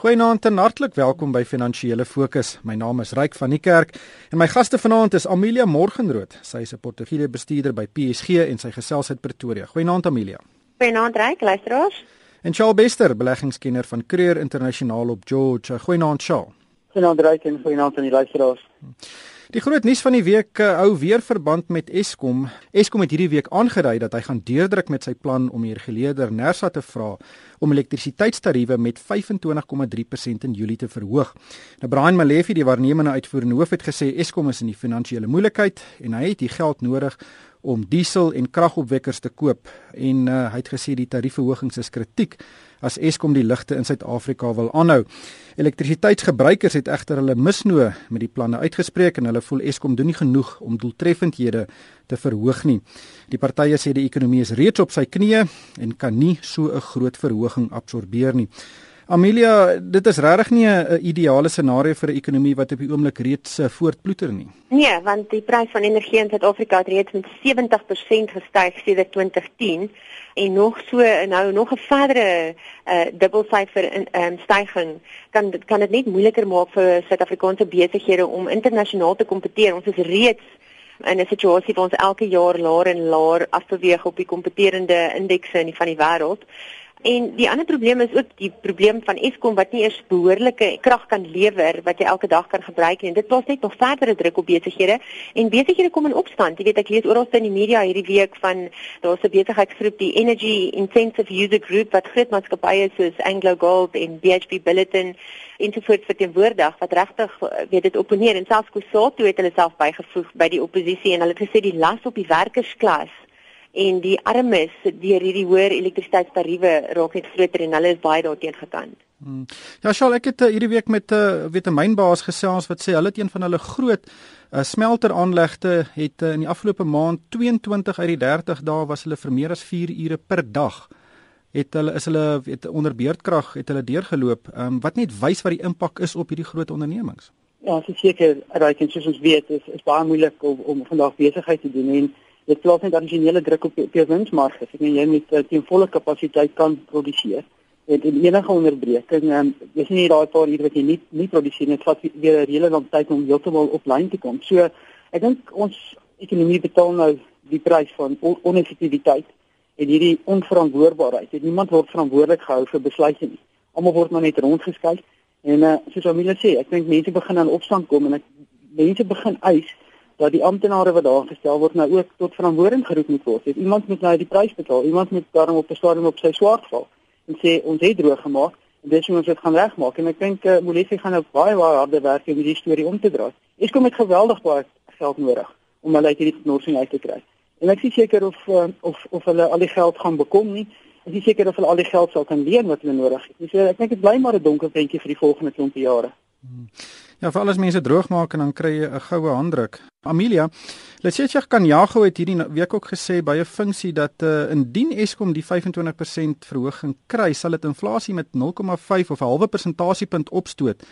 Goeienaand en hartlik welkom by Finansiële Fokus. My naam is Ryk van die Kerk en my gaste vanaand is Amelia Morgenrood. Sy is 'n portefeulje bestuurder by PSG en sy gesels uit Pretoria. Goeienaand Amelia. Goeienaand Ryk, luisteraars. En Charles Bester, beleggingskenner van Creer Internasionaal op George. Goeienaand Charles. Goeienaand Ryk en goeienaand aan die luisteraars. Die groot nuus van die week uh, hou weer verband met Eskom. Eskom het hierdie week aangedui dat hy gaan deurdruk met sy plan om die reguleerder Nersa te vra om elektrisiteitstariewe met 25,3% in Julie te verhoog. Nou Brian Malefi, die waarnemende uitvoerende hoof, het gesê Eskom is in die finansiële moeilikheid en hy het die geld nodig om diesel en kragopwekkers te koop en uh, hy het gesê die tariefverhogings is kritiek as Eskom die ligte in Suid-Afrika wil aanhou. Elektrisiteitsgebruikers het egter hulle misnoë met die planne uitgespreek en hulle voel Eskom doen nie genoeg om doeltreffendhede te verhoog nie. Die partye sê die ekonomie is reeds op sy knieë en kan nie so 'n groot verhoging absorbeer nie. Amelia, dit is regtig nie 'n ideale scenario vir 'n ekonomie wat op die oomblik reeds eh, voortploeter nie. Nee, want die prys van energie in Suid-Afrika het reeds met 70% gestyg sedert 2010 en nog so nou nog 'n verdere uh, dubbelsyfer in um, styging kan kan dit net moeiliker maak vir Suid-Afrikaanse besighede om internasionaal te kompeteer. Ons is reeds in 'n situasie waar ons elke jaar laer en laer afbeweeg op die kompeterende indekse in die van die wêreld. En die ander probleem is ook die probleem van Eskom wat nie eers behoorlike krag kan lewer wat jy elke dag kan gebruik. En dit plaas net nog verdere druk op besighede en besighede kom in opstand. Jy weet ek lees oral in die media hierdie week van daar's 'n besigheidsgroep die Energy Intensive User Group wat groot maatskappye soos Anglo Gold en BHP Billiton ensovoorts verteenwoordig wat regtig weet dit opponeer en selfs Kusatu het hulle self bygevoeg by die oppositie en hulle het gesê die las op die werkersklas en die armes deur hierdie hoër elektrisiteitstariewe raak net groter en hulle is baie daarteen gekant. Hmm. Ja, Shaal, ek het uh, hierdie week met 'n uh, weet 'n mynbaas gesels wat sê hulle het een van hulle groot uh, smelteraanlegte het uh, in die afgelope maand 22 uit die 30 dae was hulle vir meer as 4 ure per dag het hulle is hulle weet onder beurtkrag het hulle deurgeloop um, wat net wys wat die impak is op hierdie groot ondernemings. Ja, seker, reg en soos ons weet is is baie moeilik om, om vandag besigheid te doen en dit plaas net addisionele druk op jou winsmarge. Ek meen jy moet uh, teen volle kapasiteit kan produseer. En in enige onderbreking, um, dis nie daai paar ure wat jy nie nie produseer nie, dit vat weer 'n hele lang tyd om heeltemal op lyn te kom. So ek dink ons ekonomie betaal nou die prys van on oneffektiwiteit en hierdie onverantwoordbaarheid. En niemand word verantwoordelik gehou vir besluite nie. Almal word maar net rondgeskuif. En uh, soos Amelia sê, ek dink mense begin aan opstand kom en ek mense begin eis dat die amptenare wat daar gestel word nou ook tot verantwoording geroep moet word. Het iemand moet nou die prys betaal. Iemand moet daarom op 'n stadium op sy swaard val en sê ons het droog gemaak en dis hoe ons dit gaan regmaak. En ek dink uh, Molefe gaan nou baie baie harde werk om hierdie storie om te draai. Ek kom met geweldig baie geld nodig om hulle uit hierdie knorsing uit te kry. En ek is seker of uh, of of hulle al die geld gaan bekom nie. Ek is seker of hulle al die geld sal kan leen wat hulle nodig het. So ek dink dit bly maar 'n donker prentjie vir die volgende klompie jare. Hmm. Ja, vir alles mense droog maak en dan kry jy 'n goue handdruk. Amelia, Letsetjie kan Jago het hierdie week ook gesê by 'n funksie dat uh, indien Eskom die 25% verhoging kry, sal dit inflasie met 0,5 of 'n halwe persentasiepunt opstoot.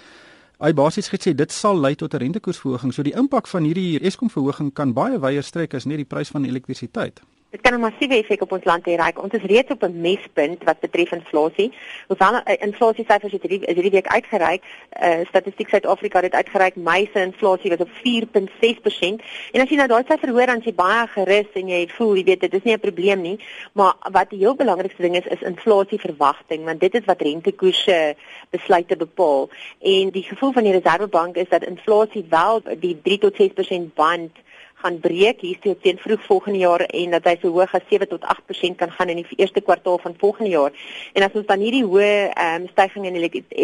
Hy basies gesê dit sal lei tot 'n rentekoersverhoging. So die impak van hierdie Eskom verhoging kan baie wyer strek as net die prys van elektrisiteit. Dit kan 'n massiewe effek op ons land hê. Ons is reeds op 'n mespunt wat betref inflasie. Hoewel uh, inflasie syfers het hierdie hierdie week uitgereik, uh, Statistiek Suid-Afrika het uitgereik Mei se inflasie was op 4.6%. En as jy nou daai syfer hoor dan is jy baie gerus en jy voel jy weet dit is nie 'n probleem nie, maar wat die heel belangrikste ding is is inflasieverwagting want dit is wat rentekoerse besluite bepaal. En die gevoel van die Reserwebank is dat inflasie wel die 3 tot 6% band gaan breek hier teen vroeg volgende jaar en dat hy so hoog as 7 tot 8% kan gaan in die eerste kwartaal van volgende jaar. En as ons dan hierdie hoë ehm um, stygings in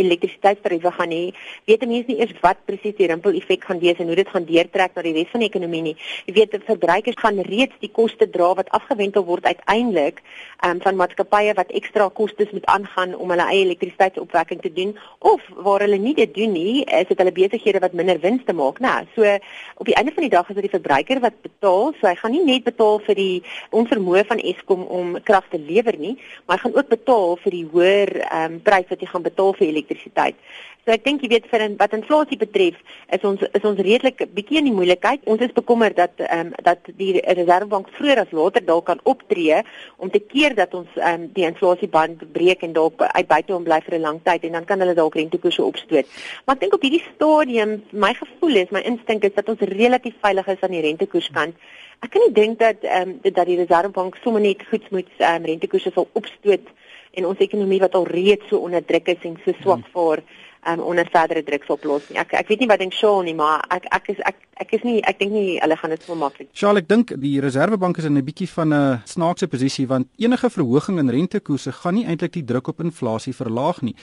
elektrisiteitstariewe gaan hê, weet mense nie eers wat presies die rimpel effek gaan wees en hoe dit gaan deurtrek na die res van die ekonomie nie. Jy weet, verbruikers gaan reeds die koste dra wat afgewentel word uiteindelik ehm um, van maatskappye wat ekstra kostes moet aangaan om hulle eie elektrisiteitsopwekking te doen of waar hulle nie dit doen nie, is dit hulle besighede wat minder wins te maak, né? Nou, so op die einde van die dag is dit die verbruiker verbruiker wat betaal. So hy gaan nie net betaal vir die onvermoë van Eskom om krag te lewer nie, maar hy gaan ook betaal vir die hoër ehm um, prys wat hy gaan betaal vir elektrisiteit. So ek dink jy weet vir in, wat inflasie betref, is ons is ons redelik bietjie in die moeilikheid. Ons is bekommerd dat ehm um, dat die Reserwebank vroeër as later dalk kan optree om te keer dat ons ehm um, die inflasieband breek en dalk uit buite hom bly vir 'n lang tyd en dan kan hulle dalk rentekoerse opstoot. Maar ek dink op hierdie stadium, my gevoel is, my instink is dat ons relatief veilig is aan die rentekoerskant. Ek kan nie dink dat ehm um, dat die Reserwebank sommer net goed moet ehm um, rentekoerse sal opstoot en ons ekonomie wat al reeds so onder druk is en so swak hmm. Um, onder verdere druk sal plaas nie. Ek ek weet nie wat dink Shaun nie, maar ek ek is ek ek is nie ek dink nie hulle gaan dit so maklik. Shaun, ek dink die Reserwebank is in 'n bietjie van 'n snaakse posisie want enige verhoging in rentekoerse gaan nie eintlik die druk op inflasie verlaag nie.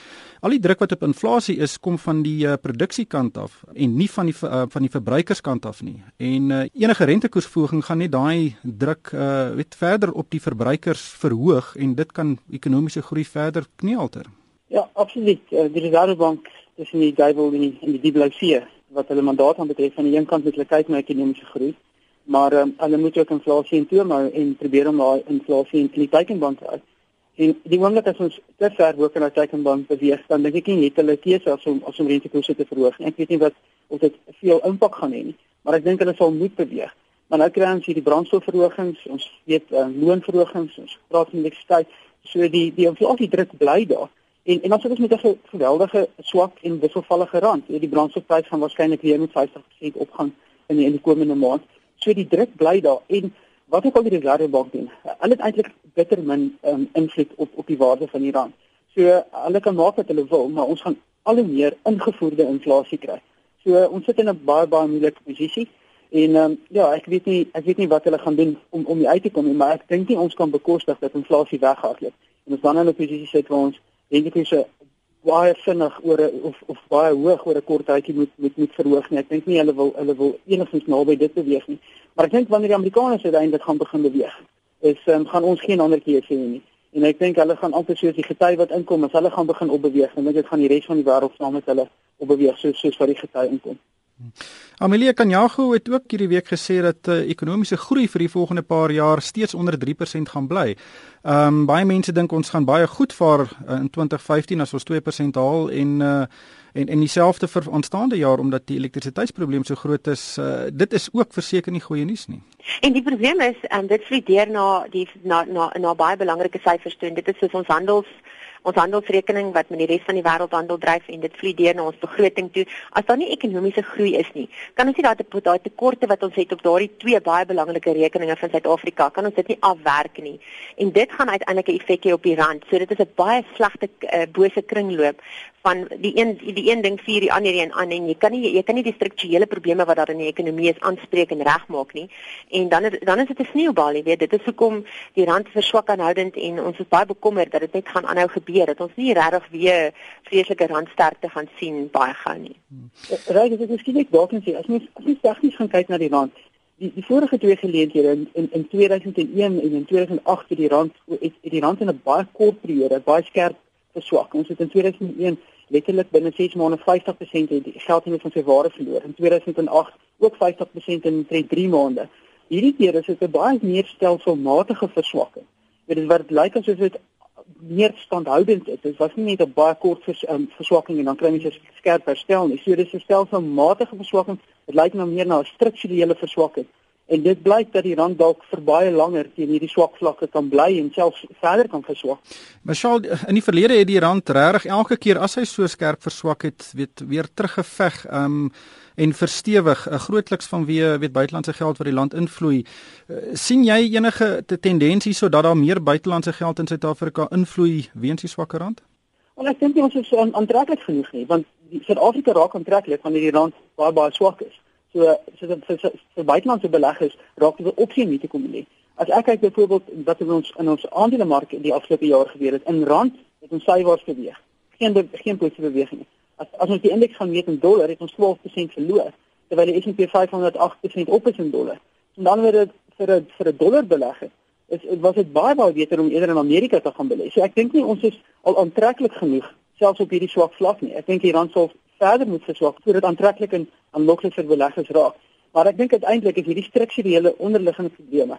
Al die druk wat op inflasie is, kom van die uh, produksiekant af en nie van die uh, van die verbruikerskant af nie. En uh, enige rentekoersverhoging gaan net daai druk uh, weet verder op die verbruikers verhoog en dit kan ekonomiese groei verder kneelter. Ja, absoluut. Uh, die Reservebank in die duivel in die, in die diepblouseer wat hulle mandaat aan betref van die een kant moet hulle kyk na ekonomiese groei, maar um, hulle moet ook inflasie in toom hou en probeer om daai inflasie in die teikenband te hou. En die oomblik as ons te ver bo kan na teikenband beweeg, dan dink ek nie het hulle keuse as om as om rentekoerse te verhoog nie. Ek weet nie wat of dit veel impak gaan hê nie, maar ek dink hulle sal moet beweeg. Maar nou kry ons hierdie brandstofverhogings, ons weet uh, loonverhogings, ons praat van elektrisiteit, so die die inflasie druk bly daar. En en ons met 'n geweldige swak en wisselvallige rand, die brandstofprys gaan waarskynlik weer met 50% opgaan in die, in die komende maand. So die druk bly daar en wat ook al die Reservebank doen, hulle het eintlik bitter min um, invloed op op die waarde van die rand. So hulle kan maak wat hulle wil, maar ons gaan al hoe meer ingevoerde inflasie kry. So ons sit in 'n baie baie moeilike posisie. En um, ja, ek weet nie ek weet nie wat hulle gaan doen om om uit te kom nie, maar ek dink nie ons kan bekostig dat inflasie weghardloop. En ons dan in 'n posisie sit waar ons rentekoerse baie vinnig oor of of baie hoog oor 'n kort tydjie moet moet moet verhoog nie. Ek dink nie hulle wil hulle wil enigstens naby dit beweeg nie. Maar ek dink wanneer die Amerikaners uiteindelik gaan begin beweeg, is um, gaan ons geen ander keuse hê nie. En ek dink hulle gaan altyd soos die gety wat inkom, as hulle gaan begin opbeweeg, dan dink ek gaan die res van die wêreld saam met hulle opbeweeg soos soos wat die gety inkom. Amelia Kanyago het ook hierdie week gesê dat uh, ekonomiese groei vir die volgende paar jaar steeds onder 3% gaan bly. Ehm um, baie mense dink ons gaan baie goed vaar uh, in 2015 as ons 2% haal en uh, en en dieselfde vir aanstaande jaar omdat die elektrisiteitsprobleem so groot is. Uh, dit is ook verseker nie goeie nuus nie. En die probleem is en um, dit vlieg deur na die na na na baie belangrike syfers toe en dit is soos ons handels ons handelsrekening wat met die res van die wêreld handel dryf en dit vlieg deur na ons begroting toe. As daar nie ekonomiese groei is nie, kan ons nie daai daai tekorte wat ons het op daardie twee baie belangrike rekeninge van Suid-Afrika kan ons dit nie afwerk nie. En dit gaan uiteindelik 'n effek hê op die rand. So dit is 'n baie slegte uh, bose kringloop van die een die een ding vier die ander een aan en jy kan nie jy kan nie die strukturele probleme wat daar in die ekonomie is aanspreek en regmaak nie. En dan dan is dit 'n sneeubal, jy weet, dit is hoekom die rand verswak aanhoudend en ons is baie bekommerd dat dit net gaan aanhou gebeur dat ons nie regtig weer vreeslike randsterkte gaan sien baie gou nie. Reg, dit is miskien net dalk net as mens as mens tegnies gaan kyk na die rand. Die die vorige twee geleenthede in in, in 2001 en in 2008 het die rand het, het die rand in 'n baie kort periode baie skerp verswak. Ons het in 2001 letterlik binne 6 maande 50% het die geld in van sy waarde verloor. In 2008 ook 50% in 3 maande. Hierdie keer is dit 'n baie meer stelselmatige verswakking. Dit is wat lyk asof dit meer standhoudend is. Dit was nie net 'n baie kort vers, um, verswakking en dan kry jy 'n skerp herstel nie. So dis 'n stelselmatige verswakking. Dit lyk nou meer na 'n strukturele verswakking. En dit blyk dat die rand dalk vir baie langer teen hierdie swak vlakke kan bly en selfs verder kan verswak. Marshall, in die verlede het die rand regtig elke keer as hy so skerp verswak het, weet weer teruggeveg. Um en verstewig 'n grootliks vanweë weet buitelandse geld wat die land invloei. Uh, sien jy enige tendensie sodat daar meer buitelandse geld in Suid-Afrika invloei weens die swakker rand? Wel ek dink ons is aantreklik genoeg nie, want Suid-Afrika raak aantreklik wanneer die rand baie baie swak is. So so vir, vir, vir buitelandse beleggers raak dit 'n opsie om hier te kom lê. As ek kyk byvoorbeeld wat in ons in ons aandelemark die afgelope jaar gebeur het, in rand het ons sywaarts beweeg. Geen geen positiewe beweging nie as as ons die indeks gaan meet in dollar, het ons 12% verloor, terwyl die S&P 500 8% op is in dollar. En dan word dit vir 'n vir 'n dollar belegger is dit was dit baie baie beter om eerder in Amerika te gaan belê. So ek dink nie ons is al aantreklik genoeg selfs op hierdie swak vlak nie. Ek dink die rand sal verder moet verswak dit aantreklik en aanloklik vir beleggers raak. Maar ek dink uiteindelik is hierdie strukturele onderliggende probleme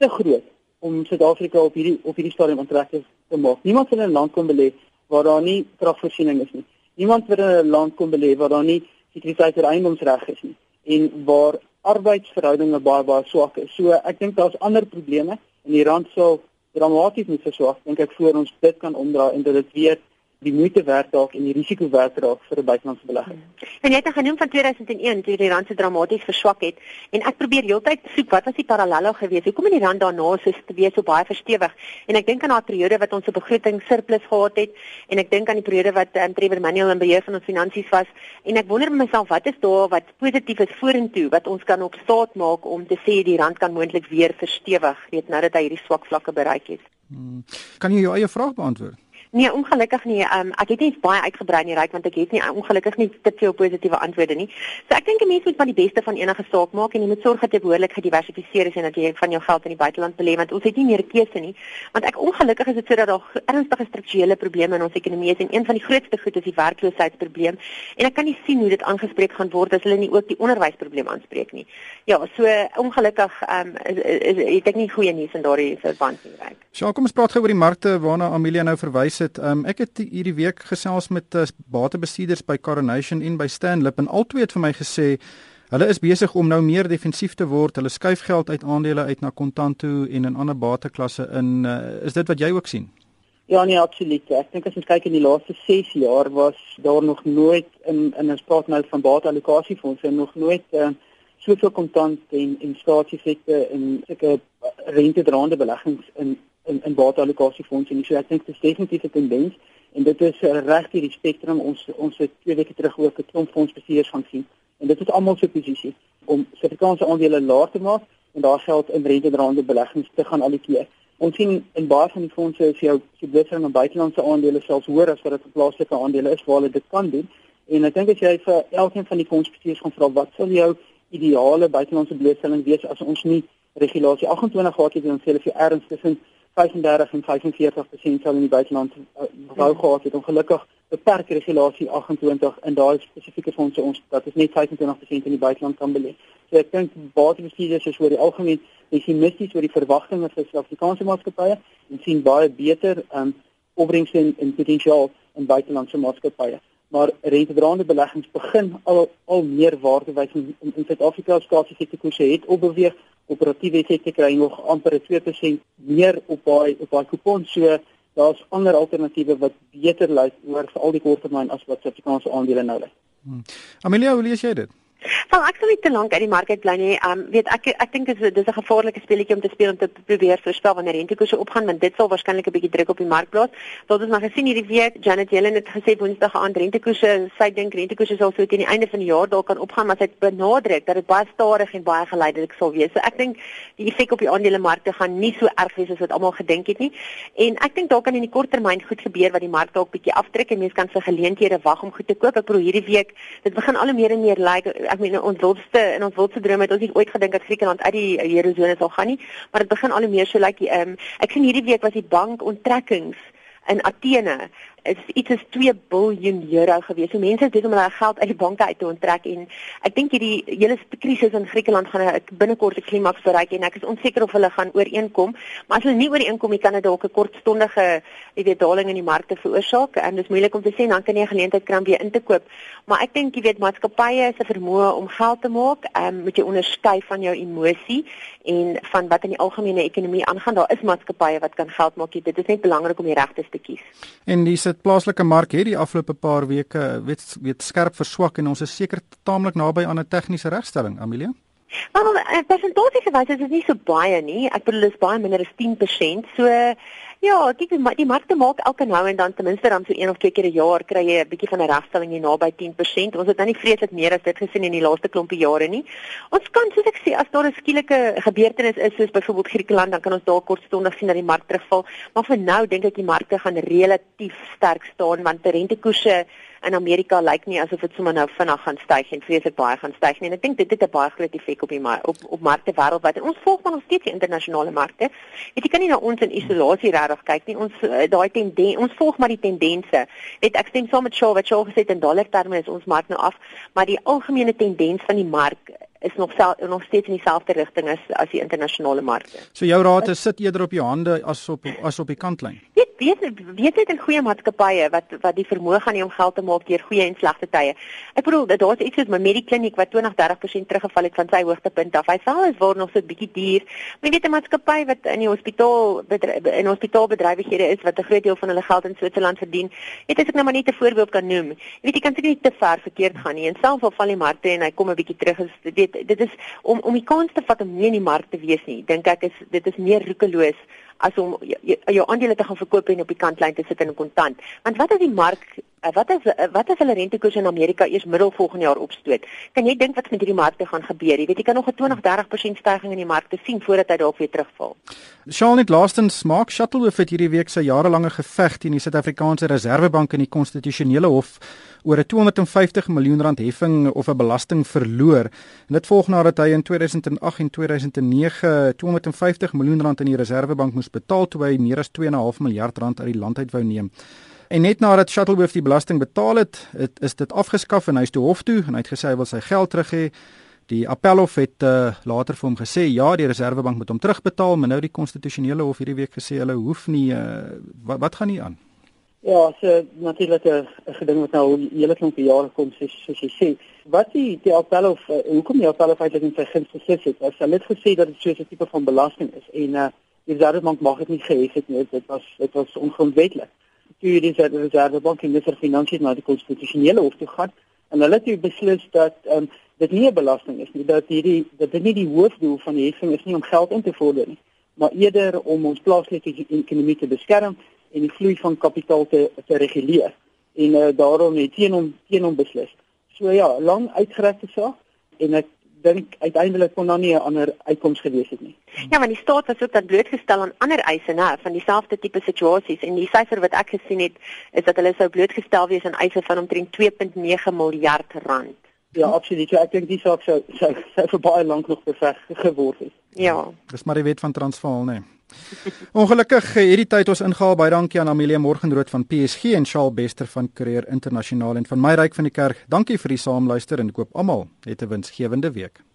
te groot om Suid-Afrika op hierdie op hierdie stadium ontrek te maak. Niemand wil in 'n land kom belê waar daar nie kragvoorsiening is nie. Niemand wil in 'n land kom belê waar daar nie sekuriteit vir eiendomsreg is nie en waar arbeidsverhoudinge baie baie swak is. So ek dink daar's ander probleme en die rand sal dramaties moet verswak dink ek voor ons dit kan omdraai en dat dit weer die moeite werd dalk en die risiko werd raak vir 'n buitelandse belegger. Hmm. En jy het genoem van 2001 toe die rand se dramaties verswak het en ek probeer heeltyd soek wat was die parallelle gewees? Hoekom het die rand daarna so steeds so baie verstewig? En ek dink aan daardie periode wat ons 'n begroting surplus gehad het en ek dink aan die periode wat um, Trevor Manuel in beheer van ons finansies was en ek wonder myself wat is daar wat positief is vorentoe wat ons kan op staat maak om te sê die rand kan moontlik weer verstewig weet nou dat hy hierdie swak vlakke bereik het. Hmm. Kan jy jou eie vraag beantwoord? Nee, ongelukkig nie. Um, ek het nie baie uitgebrei nie, ryk want ek het nie ongelukkig nie te veel positiewe antwoorde nie. So ek dink 'n mens moet van die beste van enige saak maak en jy moet sorg dat jy behoorlik gediversifiseer is en dat jy van jou geld in die buiteland belê want ons het nie meer keuse nie. Want ek ongelukkig is dit sodat daar ernstige strukturele probleme in ons ekonomie is en een van die grootste goed is die werkloosheidsprobleem. En ek kan nie sien hoe dit aangespreek gaan word as hulle nie ook die onderwysprobleem aanspreek nie. Ja, so ongelukkig um, is, is, is, is ek nie goeie nuus in daardie verband nie, ryk. Sjoe, kom ons praat gou oor die markte waarna Amelia nou verwys het. Um, ek het hierdie week gesels met uh, batebestuurders by Coronation en by Stanlip en albei het vir my gesê hulle is besig om nou meer defensief te word. Hulle skuif geld uit aandele uit na kontant toe en in ander bateklasse in. Uh, is dit wat jy ook sien? Ja nee, absoluut. Ek dink as ons kyk in die laaste 6 jaar was daar nog nooit in in 'n spraak nou van bateallokasiefondse nog nooit uh, soveel kontant en en staatseffekte en sulke rentedraande beleggings in in in bateallokasiefondse en so ek dink dit is definitief 'n tendens en dit is uh, reg hier die spektrum ons ons het twee weke terug ook 'n klomp fondsbestuurders gaan sien en dit is almal se posisie om Suid-Afrikaanse aandele laer te maak en daar geld in rentedraande beleggings te gaan allokeer. Ons sien in baie van die fondse is jou se belegging in buitelandse aandele selfs hoër as wat dit vir plaaslike aandele is waar hulle dit kan doen. En ek dink as jy vir elkeen van die fondsbestuurders gaan vra wat sal jou ideale buitelandse belegging wees as ons nie regulasie 28 gehad het en ons sê hulle vir erns tussen 35 en 45% sal in die buiteland gebou uh, gehad het. Ongelukkig beperk regulasie 28 in daai spesifieke fondse ons dat is net 25% in die buiteland kan belê. So ek dink batebestuurders is oor die algemeen pessimisties oor die verwagtinge vir Suid-Afrikaanse maatskappye en sien baie beter um opbrengs en, en potensiaal in buitelandse maatskappye. Maar rentedraande beleggings begin al al meer waarde wys in, in, Suid-Afrika se skaatse koerse het opbeweeg operatiewe effekte kry nog amper 2% meer op daai op daai kupon so daar's ander alternatiewe wat beter lyk oor vir al die korttermyn as wat Suid-Afrikaanse aandele nou lê. Hmm. Amelia, hoe lees jy dit? Wel ek sou nie te lank uit die mark uit bly nie. Um weet ek ek dink dit is dis 'n gevaarlike speletjie om te speel om te probeer voorspel wanneer rentekoerse opgaan want dit sal waarskynlik 'n bietjie druk op die mark plaas. Wat ons maar gesien hierdie week Janet Yellen het gesê Woensdag aan rentekoerse, sy dink rentekoerse sal so teen die einde van die jaar dalk kan opgaan, maar sy het benadruk dat dit baie stadig en baie geleidelik sal wees. So ek dink die effek op die aandelemarkte gaan nie so erg wees as wat almal gedink het nie. En ek dink dalk kan in die kort termyn goed gebeur wat die mark dalk bietjie aftrek en mense kan vir geleenthede wag om goed te koop. Ek probeer hierdie week dit begin al hoe meer en meer lyk like, ek meen ons wildste in ons wildste drome het ons nie ooit gedink dat Griekeland uit die eurozone sal gaan nie, maar dit begin al hoe meer so lyk like, ehm um, ek sien hierdie week was die bankonttrekkings in Athene is iets is 2 miljard euro gewees. So mense het dit om hulle geld uit die banke uit te onttrek en ek dink hierdie hele krisis in Griekeland gaan binnekort 'n klimaks bereik en ek is onseker of hulle gaan ooreenkom. Maar as hulle nie ooreenkom nie, kan dit dalk 'n kortstondige, jy weet, daling in die markte veroorsaak en dit is moeilik om te sê dan kan jy 'n geleentheid kry om weer in te koop. Maar ek dink jy weet maatskappye se vermoë om geld te maak, ehm um, moet jy onderskei van jou emosie en van wat in die algemene ekonomie aangaan. Daar is maatskappye wat kan geld maak. Dit is net belangrik om die regte te kies. En dis dit plaaslike mark het die afgelope paar weke weet weet skerp verswak en ons is seker taamlik naby aan 'n tegniese regstelling, Amelia. Maar eh, persentasie gewys is dit nie so baie nie. Ek bedoel dis baie minder as 10%. So Ja, kyk die, die markte maak elke nou en dan ten minste dan so een of twee keer 'n jaar kry jy 'n bietjie van 'n regstelling hier naby 10%. Ons het nou nie vreeslik meer as dit gesien in die laaste klompie jare nie. Ons kan soos ek sê as daar 'n skielike gebeurtenis is soos byvoorbeeld Griekeland, dan kan ons dalk kortstondig sien dat die mark terugval, maar vir nou dink ek die markte gaan relatief sterk staan want rentekoerse in Amerika lyk nie asof dit sommer nou vinnig gaan styg en vreeslik baie gaan styg nie. En ek dink dit het 'n baie groot effek op die mar op op markte wêreldwyd. Ons volg maar nog steeds die internasionale markte. Jy kan nie na ons in isolasie regtig kyk nie. Ons uh, daai tendens, ons volg maar die tendense. Net ek stem saam met Shaw wat Shaw gesê het in dollar terme is ons mark nou af, maar die algemene tendens van die mark is nog sel, nog steeds in dieselfde rigting as as die internasionale markte. So jou raad is sit eerder op jou hande as op as op die kantlyn. Weet weet weet dit in goeie maatskappye wat wat die vermoë gaan hê om geld te maak deur goeie en slegte tye. Ek bedoel daar's iets soos my Medikliniek wat 20-30% teruggeval het van sy hoogtepunt af. Hy sal is word nog so 'n bietjie duur. Maar jy weet 'n maatskappy wat in die hospitaal in hospitaalbedrywighede is wat 'n groot deel van hulle geld in Switserland verdien. Weet as ek nou maar net 'n voorbeeld kan noem. Jy weet jy kan seker nie te ver verkeerd gaan nie. En selfs al val die markte en hy kom 'n bietjie terug is dit weet dit is om om die kans te vat om nie in die mark te wees nie. Dink ek is dit is meer roekeloos as om jou, jou aandele te gaan verkoop en op die kantlyn te sit in kontant. Want wat as die mark eh, wat as eh, wat as hulle rentekoers in Amerika eers middel volgende jaar opstoot? Kan jy dink wat met hierdie markte gaan gebeur? Jy weet jy kan nog 'n 20-30% stygings in die markte sien voordat hy dalk weer terugval. Charlotte net laastens maak Shuttleworth het hierdie week sy jarelange geveg teen die Suid-Afrikaanse Reserwebank in die konstitusionele hof oor 'n 250 miljoen rand heffing of 'n belasting verloor. En dit volg nadat hy in 2008 en 2009 250 miljoen rand in die Reserwebank moes betaal toe hy meer as 2.5 miljard rand uit die land uit wou neem. En net nadat Shuttleworth die belasting betaal het, het is dit afgeskaf en hy is toe hof toe en hy het gesê hy wil sy geld terug hê. Die appelhof het uh, later vir hom gesê ja, die Reserwebank moet hom terugbetaal, maar nou die konstitusionele hof hierdie week gesê hulle hoef nie uh, wat, wat gaan nie aan? Ja, so natuurlik 'n geding wat nou hele klomp jare kom soos soos jy sê. Wat die die appel of uh, hoekom die appel of eintlik in sy guns gesit het, as hulle het gesê dat dit so 'n tipe van belasting is en uh die Reservebank mag dit nie gehef het nie, dit was dit was ongrondwettig. Toe die Reservebank en minister finansies na die konstitusionele hof toe gaan en hulle het beslis dat um, dit nie 'n belasting is nie, dat hierdie dat dit nie die hoofdoel van die heffing is nie om geld in te vorder nie, maar eerder om ons plaaslike ekonomie te beskerm en die vloei van kapitaal te te reguleer en uh, daarom het teen hom teen hom beslis. So ja, lang uitgerekte saak en ek dink uiteindelik kon daar nie 'n ander uitkoms gewees het nie. Ja, maar die staat was ook dan blootgestel aan ander eise, né, van dieselfde tipe situasies en die syfer wat ek gesien het is dat hulle sou blootgestel wees aan eise van omtrent 2.9 miljard rand. Ja, absoluut. Ek dink die saak sou sou, sou vir baie lank nog beveg geword het. Ja. Dis maar die wet van Transvaal, né. Nee. Ongelukkig hierdie tyd ons ingehaal baie dankie aan Amelia Morgenrood van PSG en Shaal Bester van Career Internasionaal en van my ryk van die kerk. Dankie vir die saamluister en koop almal 'n winsgewende week.